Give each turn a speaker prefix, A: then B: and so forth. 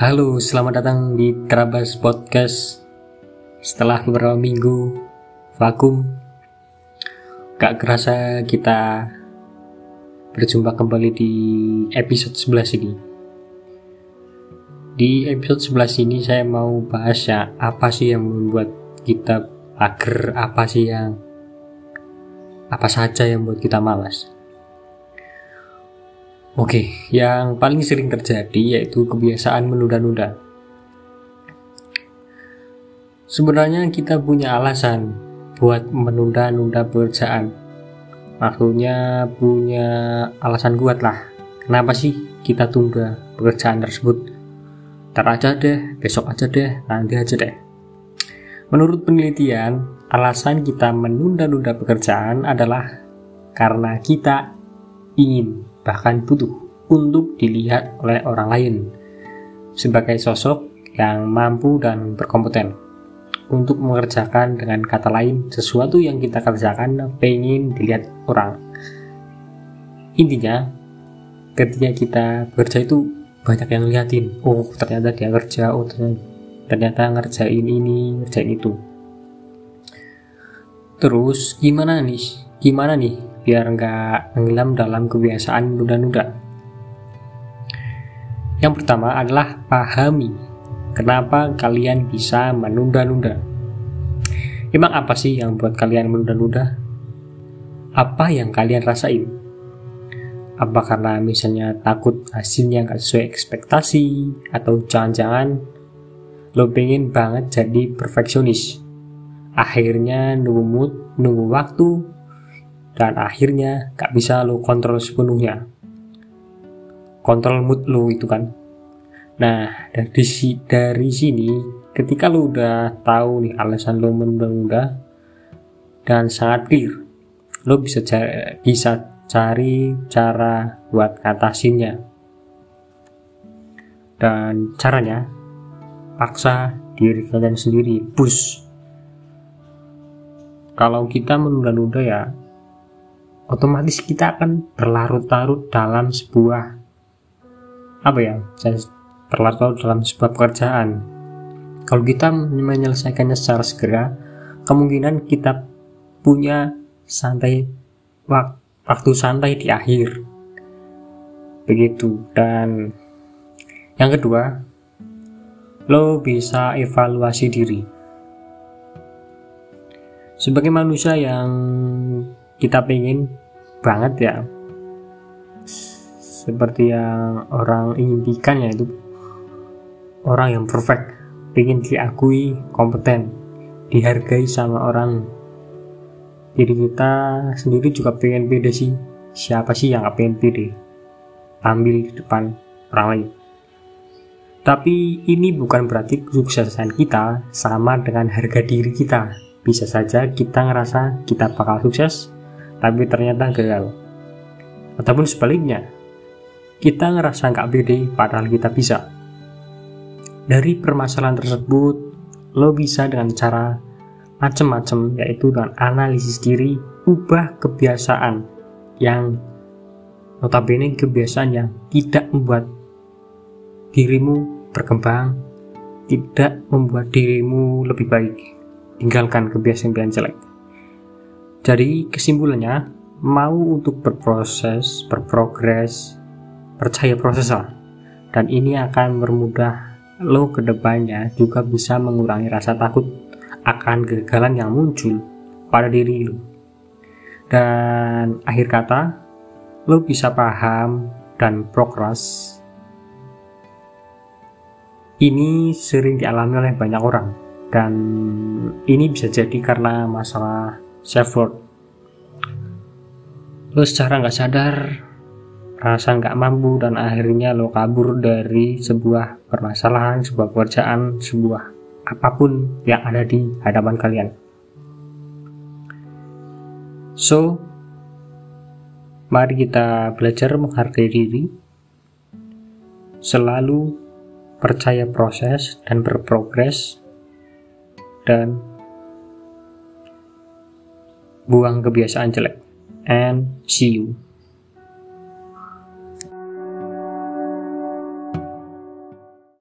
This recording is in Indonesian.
A: Halo, selamat datang di Trabas Podcast. Setelah beberapa minggu vakum, gak kerasa kita berjumpa kembali di episode 11 ini. Di episode 11 ini saya mau bahas ya apa sih yang membuat kita agar apa sih yang apa saja yang membuat kita malas. Oke, yang paling sering terjadi yaitu kebiasaan menunda-nunda. Sebenarnya kita punya alasan buat menunda-nunda pekerjaan. Maksudnya punya alasan kuat lah. Kenapa sih kita tunda pekerjaan tersebut? Ntar aja deh, besok aja deh, nanti aja deh. Menurut penelitian, alasan kita menunda-nunda pekerjaan adalah karena kita ingin bahkan butuh untuk dilihat oleh orang lain sebagai sosok yang mampu dan berkompeten untuk mengerjakan dengan kata lain sesuatu yang kita kerjakan pengen dilihat orang. Intinya ketika kita bekerja itu banyak yang liatin oh ternyata dia kerja oh ternyata, ternyata ngerjain ini ngerjain itu. Terus gimana nih? Gimana nih biar nggak tenggelam dalam kebiasaan menunda-nunda. Yang pertama adalah pahami kenapa kalian bisa menunda-nunda. Emang apa sih yang buat kalian menunda-nunda? Apa yang kalian rasain? Apa karena misalnya takut hasilnya nggak sesuai ekspektasi? Atau jangan-jangan lo pengen banget jadi perfeksionis? Akhirnya nunggu mood, nunggu waktu, dan akhirnya gak bisa lo kontrol sepenuhnya. Kontrol mood lo itu kan. Nah dari dari sini ketika lo udah tahu nih alasan lo menunda dan sangat clear lo bisa cari, bisa cari cara buat ngatasinnya. Dan caranya paksa diri kalian sendiri push. Kalau kita menunda-nunda ya otomatis kita akan berlarut-larut dalam sebuah apa ya berlarut-larut dalam sebuah pekerjaan. Kalau kita menyelesaikannya secara segera kemungkinan kita punya santai waktu santai di akhir. Begitu. Dan yang kedua lo bisa evaluasi diri. Sebagai manusia yang kita pengen banget ya. Seperti yang orang impikan ya itu orang yang perfect. Ingin diakui kompeten dihargai sama orang. Jadi kita sendiri juga pengen pede sih. Siapa sih yang gak pengen pede? Tampil di depan orang lain. Tapi ini bukan berarti kesuksesan kita sama dengan harga diri kita. Bisa saja kita ngerasa kita bakal sukses tapi ternyata gagal. Ataupun sebaliknya, kita ngerasa nggak pede padahal kita bisa. Dari permasalahan tersebut, lo bisa dengan cara macam-macam yaitu dengan analisis diri, ubah kebiasaan yang notabene kebiasaan yang tidak membuat dirimu berkembang, tidak membuat dirimu lebih baik. Tinggalkan kebiasaan-kebiasaan jelek. Jadi kesimpulannya, mau untuk berproses, berprogres, percaya proses lah. Dan ini akan bermudah lo ke depannya juga bisa mengurangi rasa takut akan kegagalan yang muncul pada diri lo. Dan akhir kata, lo bisa paham dan progres. Ini sering dialami oleh banyak orang dan ini bisa jadi karena masalah worth lo secara nggak sadar rasa nggak mampu dan akhirnya lo kabur dari sebuah permasalahan sebuah pekerjaan sebuah apa pun yang ada di hadapan kalian. So mari kita belajar menghargai diri selalu percaya proses dan berprogres dan buang kebiasaan jelek. And see you